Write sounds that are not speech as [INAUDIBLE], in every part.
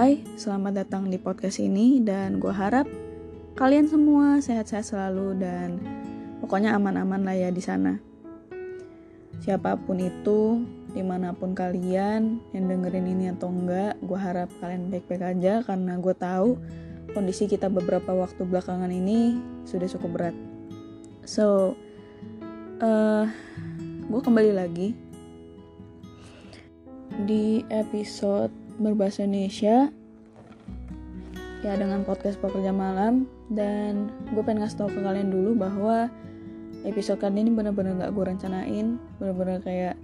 Hai, selamat datang di podcast ini dan gue harap kalian semua sehat-sehat selalu dan pokoknya aman-aman lah ya di sana. Siapa pun itu, di mana pun kalian yang dengerin ini atau enggak, gue harap kalian baik-baik aja karena gue tahu kondisi kita beberapa waktu belakangan ini sudah cukup berat. So, uh, gue kembali lagi di episode berbahasa Indonesia ya dengan podcast pekerja malam. Dan gue pengen ngasih tau ke kalian dulu bahwa episode kali ini bener-bener gak gue rencanain. Bener-bener kayak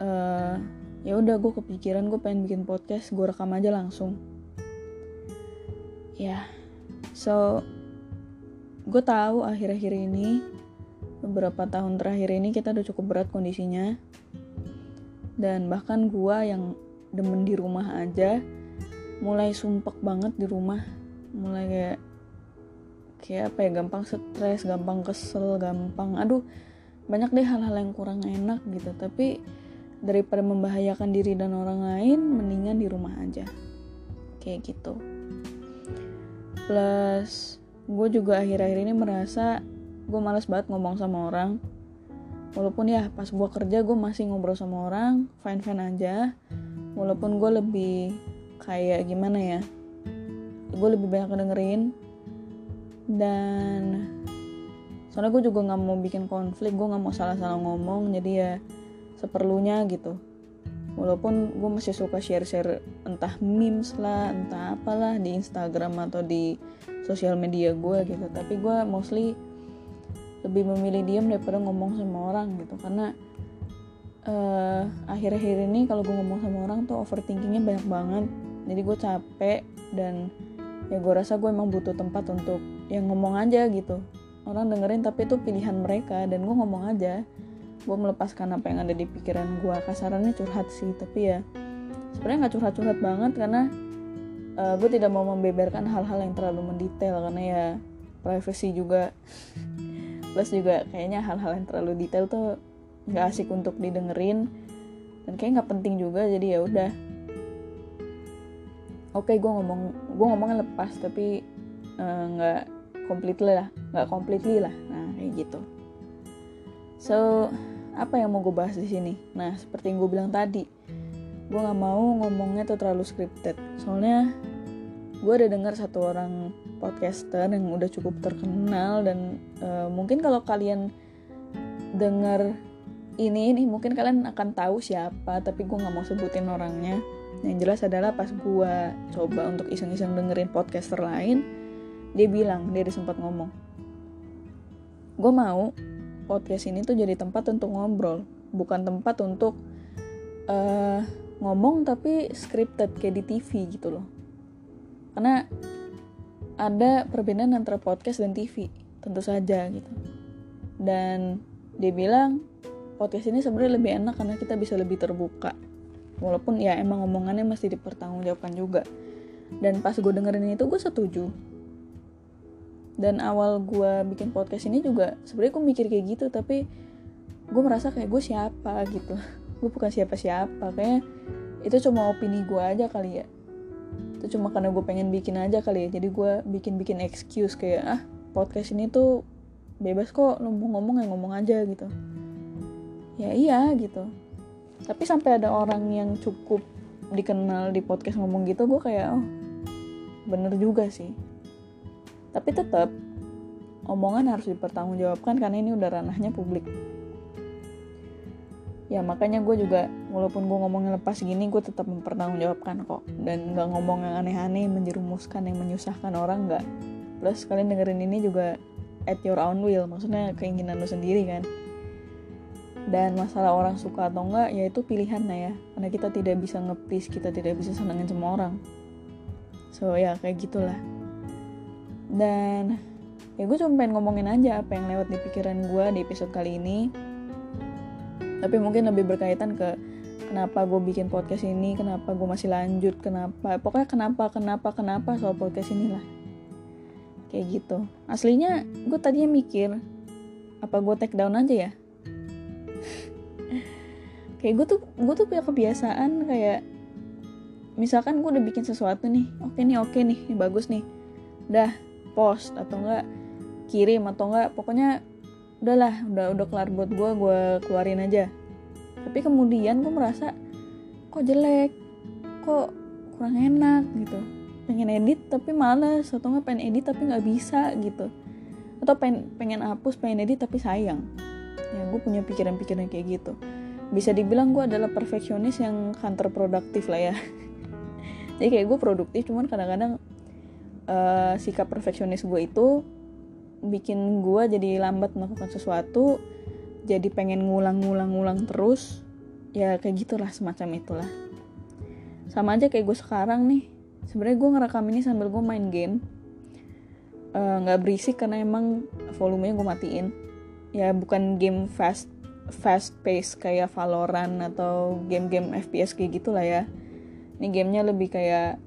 uh, ya udah gue kepikiran gue pengen bikin podcast gue rekam aja langsung. Ya yeah. so gue tahu akhir-akhir ini beberapa tahun terakhir ini kita udah cukup berat kondisinya. Dan bahkan gue yang demen di rumah aja. Mulai sumpek banget di rumah. Mulai kayak kayak apa ya gampang stres gampang kesel gampang aduh banyak deh hal-hal yang kurang enak gitu. Tapi daripada membahayakan diri dan orang lain mendingan di rumah aja. Kayak gitu. Plus gue juga akhir-akhir ini merasa gue males banget ngomong sama orang. Walaupun ya pas gue kerja gue masih ngobrol sama orang fine fine aja walaupun gue lebih kayak gimana ya gue lebih banyak dengerin dan soalnya gue juga nggak mau bikin konflik gue nggak mau salah-salah ngomong jadi ya seperlunya gitu. Walaupun gue masih suka share-share entah memes lah entah apalah di Instagram atau di sosial media gue gitu. Tapi gue mostly lebih memilih diam daripada ngomong sama orang gitu karena uh, akhir-akhir ini kalau gue ngomong sama orang tuh overthinkingnya banyak banget. Jadi gue capek dan ya gue rasa gue emang butuh tempat untuk yang ngomong aja gitu. Orang dengerin tapi itu pilihan mereka dan gue ngomong aja. Gue melepaskan apa yang ada di pikiran gue kasarannya curhat sih tapi ya sebenarnya nggak curhat-curhat banget karena uh, eh, gue tidak mau membeberkan hal-hal yang terlalu mendetail karena ya privacy juga. [LAUGHS] Plus juga kayaknya hal-hal yang terlalu detail tuh nggak asik untuk didengerin. Dan kayak nggak penting juga jadi ya udah. Oke okay, gue ngomong gue ngomongnya lepas tapi eh, nggak uh, completely lah nggak completely lah. Nah kayak gitu. So apa yang mau gue bahas di sini? Nah seperti yang gue bilang tadi gue nggak mau ngomongnya tuh terlalu scripted. Soalnya gue ada dengar satu orang podcaster yang udah cukup terkenal dan uh, mungkin kalau kalian dengar ini ini mungkin kalian akan tahu siapa tapi gue nggak mau sebutin orangnya. Yang jelas adalah pas gue coba untuk iseng-iseng dengerin podcaster lain dia bilang dia sempat ngomong gue mau podcast ini tuh jadi tempat untuk ngobrol bukan tempat untuk uh, ngomong tapi scripted kayak di TV gitu loh. Karena ada perbedaan antara podcast dan TV tentu saja gitu. Dan dia bilang podcast ini sebenarnya lebih enak karena kita bisa lebih terbuka. Walaupun ya emang ngomongannya masih dipertanggungjawabkan juga. Dan pas gue dengerin itu gue setuju. Dan awal gue bikin podcast ini juga sebenarnya gue mikir kayak gitu tapi gue merasa kayak gue siapa gitu. [LAUGHS] Gue bukan siapa-siapa kayaknya itu cuma opini gue aja kali ya. Itu cuma karena gue pengen bikin aja kali ya. Jadi gue bikin-bikin excuse kayak ah podcast ini tuh bebas kok lu ngomong ya ngomong aja gitu ya iya gitu. Tapi sampai ada orang yang cukup dikenal di podcast ngomong gitu gue kayak oh bener juga sih. Tapi tetap omongan harus dipertanggungjawabkan karena ini udah ranahnya publik. Ya makanya gue juga walaupun gue ngomongnya lepas gini gue tetap mempertanggungjawabkan kok. Dan nggak ngomong yang aneh-aneh menjerumuskan yang menyusahkan orang nggak. Plus kalian dengerin ini juga at your own will maksudnya keinginan lo sendiri kan dan masalah orang suka atau enggak ya itu pilihan lah ya. Karena kita tidak bisa ngepis kita tidak bisa senengin semua orang. So ya kayak gitulah. Dan ya gue cuma pengen ngomongin aja apa yang lewat di pikiran gue di episode kali ini. Tapi mungkin lebih berkaitan ke kenapa gue bikin podcast ini kenapa gue masih lanjut kenapa pokoknya kenapa kenapa kenapa soal podcast inilah. Kayak gitu. Aslinya gue tadinya mikir apa gue take down aja ya kayak gue tuh gue tuh punya kebiasaan kayak misalkan gue udah bikin sesuatu nih oke nih oke nih ini bagus nih udah post atau enggak kirim atau enggak pokoknya udahlah udah udah kelar buat gue gue keluarin aja. Tapi kemudian gue merasa kok jelek kok kurang enak gitu. Pengen edit tapi males atau nggak pengen edit tapi nggak bisa gitu. Atau pengen pengen hapus pengen edit tapi sayang ya gue punya pikiran-pikiran kayak gitu. Bisa dibilang gue adalah perfeksionis yang counter produktif lah ya. [LAUGHS] Jadi kayak gue produktif cuman kadang-kadang uh, sikap perfeksionis gue itu bikin gue jadi lambat melakukan sesuatu jadi pengen ngulang-ngulang-ngulang terus ya kayak gitulah semacam itulah. Sama aja kayak gue sekarang nih sebenarnya gue ngerekam ini sambil gue main game. Eh, nggak uh, berisik karena emang volumenya gue matiin ya bukan game fast fast pace kayak Valorant atau game-game FPS kayak gitulah ya. Ini gamenya lebih kayak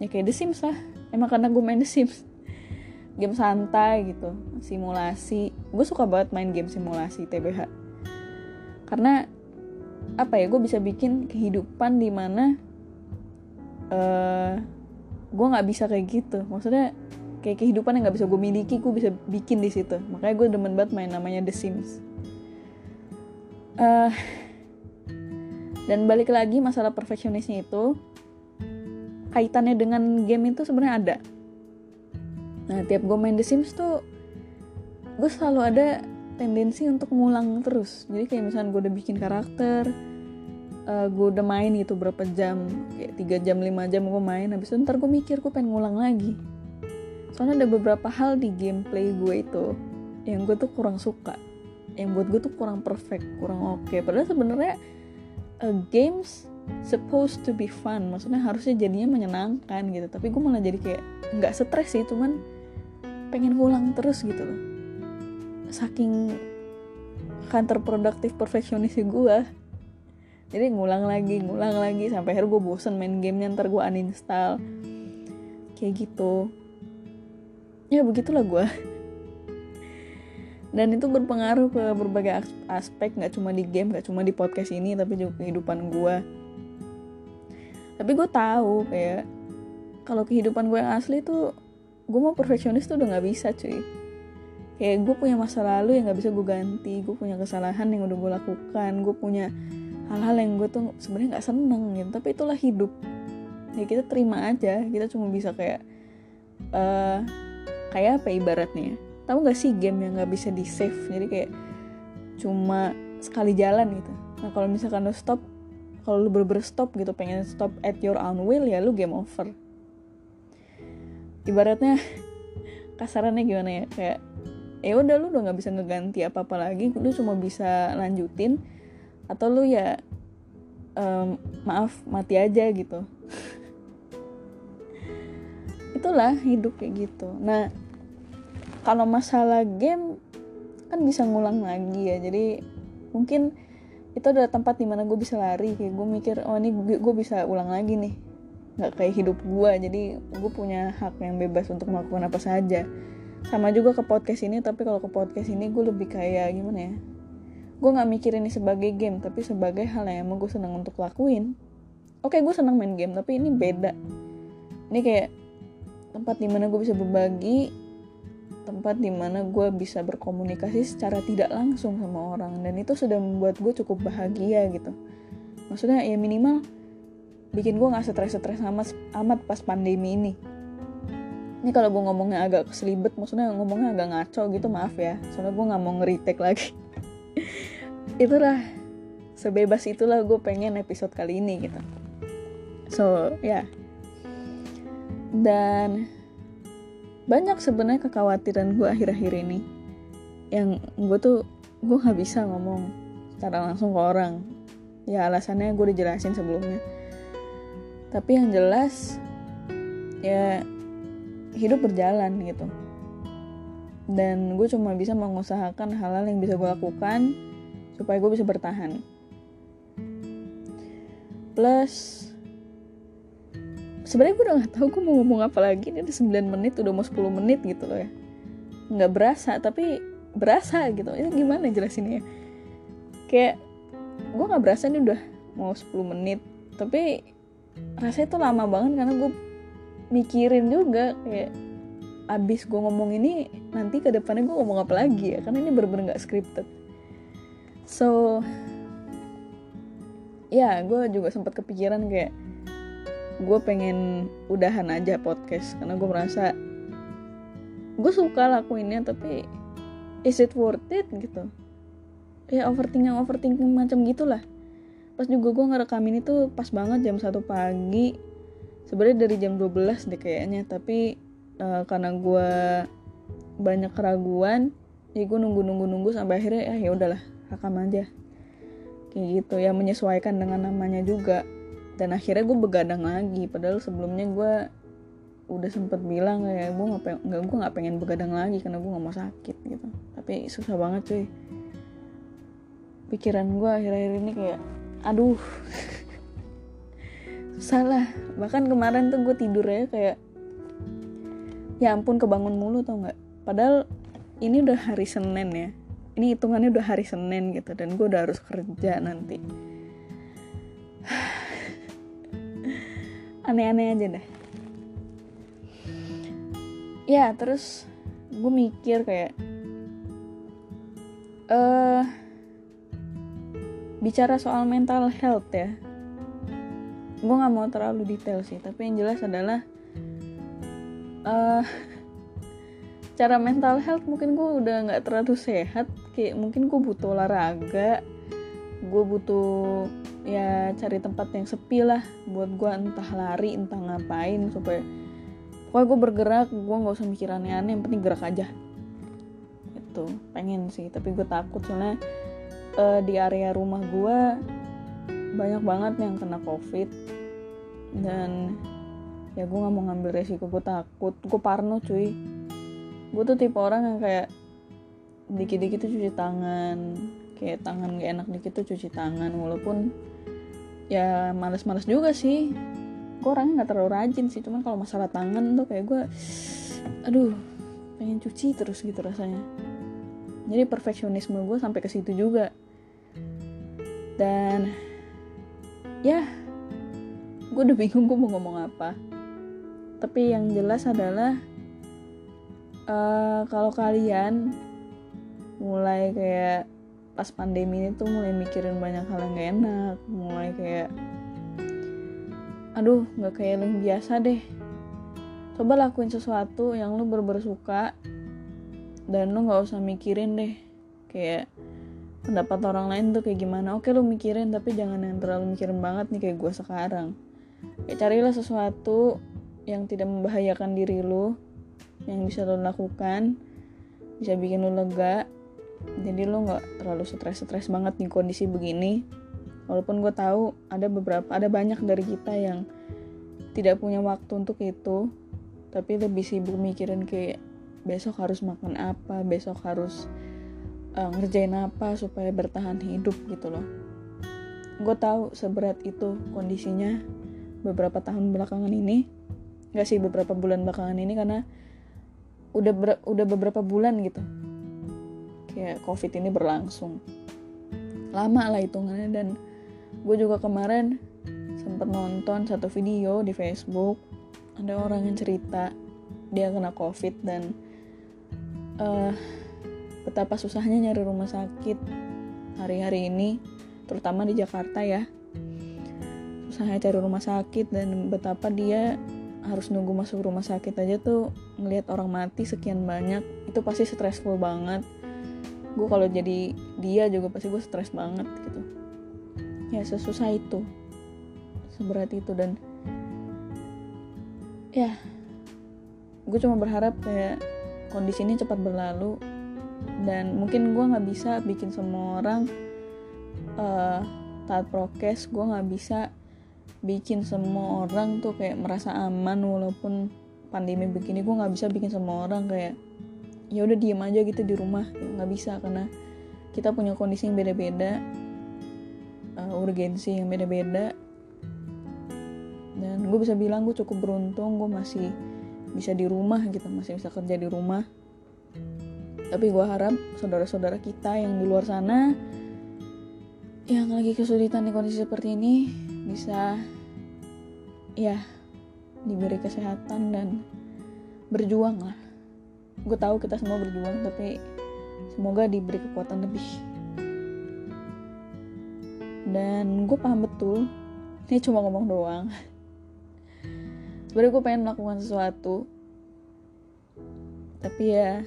ya kayak The Sims lah. Emang karena gue main The Sims. Game santai gitu simulasi. Gue suka banget main game simulasi TBH karena apa ya gue bisa bikin kehidupan di mana uh, eh, gue nggak bisa kayak gitu. Maksudnya kayak kehidupan yang nggak bisa gue miliki gue bisa bikin di situ. Makanya gue demen banget main namanya The Sims. Uh, dan balik lagi masalah perfeksionisnya itu kaitannya dengan game itu sebenarnya ada. Nah tiap gue main The Sims tuh gue selalu ada tendensi untuk ngulang terus. Jadi kayak misalnya gue udah bikin karakter uh, gue udah main gitu berapa jam kayak 3 jam 5 jam gue main habis itu ntar gue mikir gue pengen ngulang lagi soalnya ada beberapa hal di gameplay gue itu yang gue tuh kurang suka. Yang buat gue tuh kurang perfect kurang oke. Okay. padahal sebenarnya uh, games supposed to be fun. Maksudnya harusnya jadinya menyenangkan gitu. Tapi gue malah jadi kayak nggak stres sih cuman pengen ngulang terus gitu loh. Saking kantor produktif perfeksionis gue. Jadi ngulang lagi ngulang lagi. Sampai akhirnya gue bosen main gamenya ntar gue uninstall. Kayak gitu ya begitulah gue dan itu berpengaruh ke berbagai aspek nggak cuma di game nggak cuma di podcast ini tapi juga kehidupan gue tapi gue tahu kayak kalau kehidupan gue yang asli tuh gue mau perfeksionis tuh udah nggak bisa cuy. Kayak gue punya masa lalu yang nggak bisa gue ganti gue punya kesalahan yang udah gue lakukan gue punya hal-hal yang gue tuh sebenarnya nggak seneng gitu. Tapi itulah hidup. Ya kita terima aja kita cuma bisa kayak uh, kayak apa ibaratnya tahu nggak sih game yang nggak bisa di save jadi kayak cuma sekali jalan gitu. Nah kalau misalkan lo stop kalau lu bener stop gitu pengen stop at your own will ya lu game over. Ibaratnya [LAUGHS] kasarannya gimana ya? Kayak ya udah lu udah nggak bisa ngeganti apa apa lagi lu cuma bisa lanjutin atau lu ya um, maaf mati aja gitu. [LAUGHS] Itulah hidup kayak gitu. Nah kalau masalah game kan bisa ngulang lagi ya. Jadi mungkin itu adalah tempat di mana gue bisa lari. Kayak gue mikir oh ini gue bisa ulang lagi nih. Nggak kayak hidup gue jadi gue punya hak yang bebas untuk melakukan apa saja. Sama juga ke podcast ini tapi kalau ke podcast ini gue lebih kayak gimana ya? Gue nggak mikir ini sebagai game tapi sebagai hal yang emang gue senang untuk lakuin. Oke gue senang main game tapi ini beda. Ini kayak tempat di mana gue bisa berbagi tempat di mana gue bisa berkomunikasi secara tidak langsung sama orang. Dan itu sudah membuat gue cukup bahagia gitu. Maksudnya ya minimal bikin gue nggak stres-stres amat amat pas pandemi ini. Ini kalau gue ngomongnya agak keselibet maksudnya ngomongnya agak ngaco gitu maaf ya. Soalnya gue nggak mau ngeritek lagi. [LAUGHS] Itulah sebebas itulah gue pengen episode kali ini gitu. So ya. Yeah. dan banyak sebenarnya kekhawatiran gue akhir-akhir ini. Yang gue tuh gue nggak bisa ngomong secara langsung ke orang. Ya alasannya gue dijelasin sebelumnya. Tapi yang jelas ya hidup berjalan gitu. Dan gue cuma bisa mengusahakan hal-hal yang bisa gue lakukan supaya gue bisa bertahan. Plus sebenarnya gue udah gak tahu gue mau ngomong apa lagi. Ini udah 9 menit udah mau 10 menit gitu loh ya. Nggak berasa tapi berasa gitu. Ini gimana jelasinnya? Kayak gue nggak berasa ini udah mau 10 menit. Tapi rasanya tuh lama banget karena gue mikirin juga kayak abis gue ngomong ini nanti ke depannya gue ngomong apa lagi ya? Karena ini bener-bener gak scripted. So ya gue juga sempat kepikiran kayak gue pengen udahan aja podcast karena gue merasa gue suka lakuinnya tapi is it worth it gitu. Ya overthinking overthinking macam gitulah. Pas juga gue ngerekamin itu pas banget jam satu pagi. Sebenarnya dari jam 12 deh kayaknya tapi uh, karena gue banyak keraguan ya gue nunggu nunggu nunggu sampai akhirnya ya ya udahlah rekam aja. Kayak gitu ya menyesuaikan dengan namanya juga dan akhirnya gue begadang lagi. Padahal sebelumnya gue udah sempet bilang kayak gue nggak nggak gue nggak pengen begadang lagi karena gue nggak mau sakit gitu. Tapi susah banget cuy. Pikiran gue akhir-akhir ini kayak aduh. [LAUGHS] Salah bahkan kemarin tuh gue tidurnya kayak ya ampun kebangun mulu tau nggak? Padahal ini udah hari Senin ya. Ini hitungannya udah hari Senin gitu. Dan gue udah harus kerja nanti [SIGHS] aneh-aneh aja deh. Ya terus gue mikir kayak eh uh, bicara soal mental health ya. Gue nggak mau terlalu detail sih tapi yang jelas adalah uh, cara mental health mungkin gue udah nggak terlalu sehat. Kayak mungkin gue butuh olahraga gue butuh ya cari tempat yang sepi lah buat gue entah lari entah ngapain supaya pokoknya gue bergerak gue nggak usah mikir aneh-aneh yang penting gerak aja. Itu pengen sih tapi gue takut soalnya uh, di area rumah gue banyak banget yang kena covid. Dan ya gue nggak mau ngambil resiko gue takut gue parno cuy. Gue tuh tipe orang yang kayak dikit-dikit tuh cuci tangan kayak tangan gak enak dikit tuh cuci tangan walaupun ya males-males juga sih. Gue orangnya nggak terlalu rajin sih cuman kalau masalah tangan tuh kayak gue aduh pengen cuci terus gitu rasanya. Jadi perfeksionisme gue sampai ke situ juga. Dan ya gue udah bingung gue mau ngomong apa. Tapi yang jelas adalah uh, kalau kalian mulai kayak pas pandemi ini tuh mulai mikirin banyak hal yang gak enak. Mulai kayak aduh nggak kayak yang biasa deh. Coba lakuin sesuatu yang lu bener suka dan lu nggak usah mikirin deh. Kayak pendapat orang lain tuh kayak gimana? Oke lu mikirin tapi jangan yang terlalu mikirin banget nih kayak gue sekarang. Kayak carilah sesuatu yang tidak membahayakan diri lu yang bisa lo lakukan bisa bikin lo lega jadi lo nggak terlalu stres-stres banget di kondisi begini. Walaupun gue tahu ada beberapa ada banyak dari kita yang tidak punya waktu untuk itu tapi lebih sibuk mikirin kayak besok harus makan apa besok harus uh, ngerjain apa supaya bertahan hidup gitu loh. Gue tahu seberat itu kondisinya beberapa tahun belakangan ini. Gak sih beberapa bulan belakangan ini karena udah ber, udah beberapa bulan gitu kayak covid ini berlangsung. Lama lah hitungannya dan gue juga kemarin sempat nonton satu video di Facebook. Ada orang yang cerita dia kena covid dan uh, betapa susahnya nyari rumah sakit hari-hari ini terutama di Jakarta ya. Susahnya cari rumah sakit dan betapa dia harus nunggu masuk rumah sakit aja tuh ngelihat orang mati sekian banyak itu pasti stressful banget gue kalau jadi dia juga pasti gue stres banget gitu. Ya sesusah itu. Seberat itu dan ya gue cuma berharap kayak kondisi ini cepat berlalu dan mungkin gue nggak bisa bikin semua orang uh, taat prokes. Gue nggak bisa bikin semua orang tuh kayak merasa aman walaupun pandemi begini. Gue nggak bisa bikin semua orang kayak ya udah diem aja gitu di rumah nggak bisa karena kita punya kondisi yang beda-beda uh, urgensi yang beda-beda. Dan gue bisa bilang gue cukup beruntung gue masih bisa di rumah gitu masih bisa kerja di rumah. Tapi gue harap saudara-saudara kita yang di luar sana yang lagi kesulitan di kondisi seperti ini bisa ya diberi kesehatan dan berjuang lah gue tahu kita semua berjuang tapi semoga diberi kekuatan lebih. Dan gue paham betul ini cuma ngomong doang. Sebenarnya gue pengen melakukan sesuatu tapi ya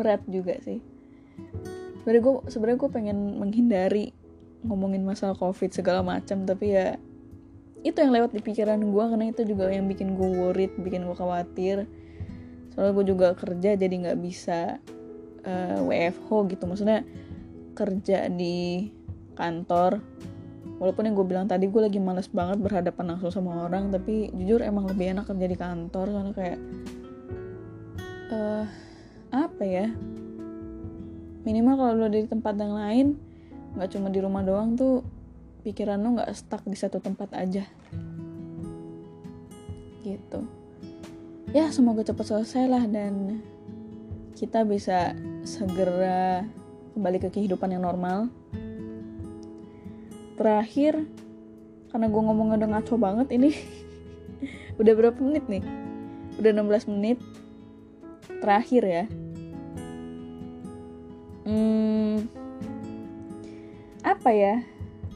berat juga sih. Sebenarnya gue sebenarnya gue pengen menghindari ngomongin masalah covid segala macam tapi ya itu yang lewat di pikiran gue karena itu juga yang bikin gue worried bikin gue khawatir. Soalnya gue juga kerja jadi nggak bisa uh, eh, WFH gitu. Maksudnya kerja di kantor. Walaupun yang gue bilang tadi gue lagi males banget berhadapan langsung sama orang tapi jujur emang lebih enak kerja di kantor soalnya kayak uh, apa ya? Minimal kalau lo di tempat yang lain nggak cuma di rumah doang tuh pikiran lo nggak stuck di satu tempat aja. Gitu. Ya semoga cepat selesai lah dan kita bisa segera kembali ke kehidupan yang normal. Terakhir karena gue ngomongnya udah ngaco banget ini. [LAUGHS] Udah berapa menit nih? Udah 16 menit. Terakhir ya. Hmm, apa ya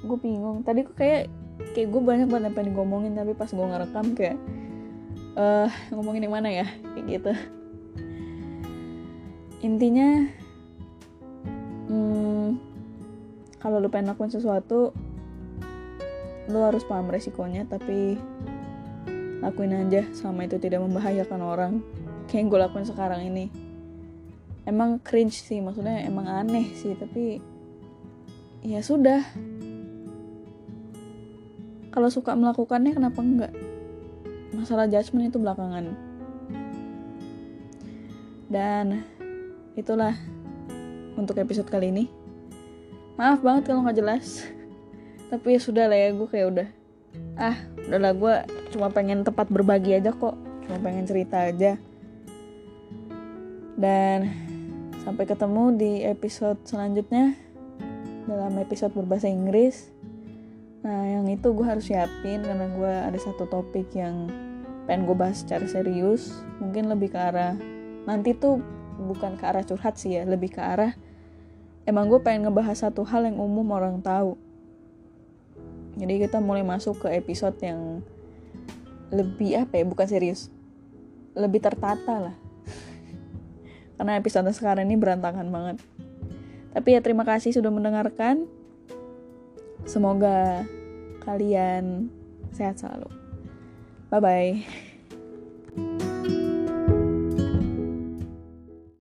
gue bingung. Tadi kok kayak kayak gue banyak banget yang pengen ngomongin tapi pas gue ngerekam kayak uh, ngomongin yang mana ya? Kayak gitu. Intinya hmm, kalau lu pengen lakuin sesuatu lu harus paham resikonya tapi lakuin aja selama itu tidak membahayakan orang. Kayak yang gue lakuin sekarang ini. Emang cringe sih maksudnya emang aneh sih tapi ya sudah kalau suka melakukannya kenapa enggak? Masalah judgement itu belakangan. Dan itulah untuk episode kali ini. Maaf banget kalau nggak jelas. [LAUGHS] Tapi ya sudah lah ya gue kayak udah ah udahlah gue cuma pengen tempat berbagi aja kok. Cuma pengen cerita aja. Dan sampai ketemu di episode selanjutnya dalam episode berbahasa Inggris Nah yang itu gue harus siapin karena gue ada satu topik yang pengen gue bahas secara serius. Mungkin lebih ke arah nanti tuh bukan ke arah curhat sih ya, lebih ke arah emang gue pengen ngebahas satu hal yang umum orang tahu. Jadi kita mulai masuk ke episode yang lebih apa ya, bukan serius, lebih tertata lah. [LAUGHS] Karena episode sekarang ini berantakan banget. Tapi ya terima kasih sudah mendengarkan. Semoga kalian sehat selalu. Bye bye.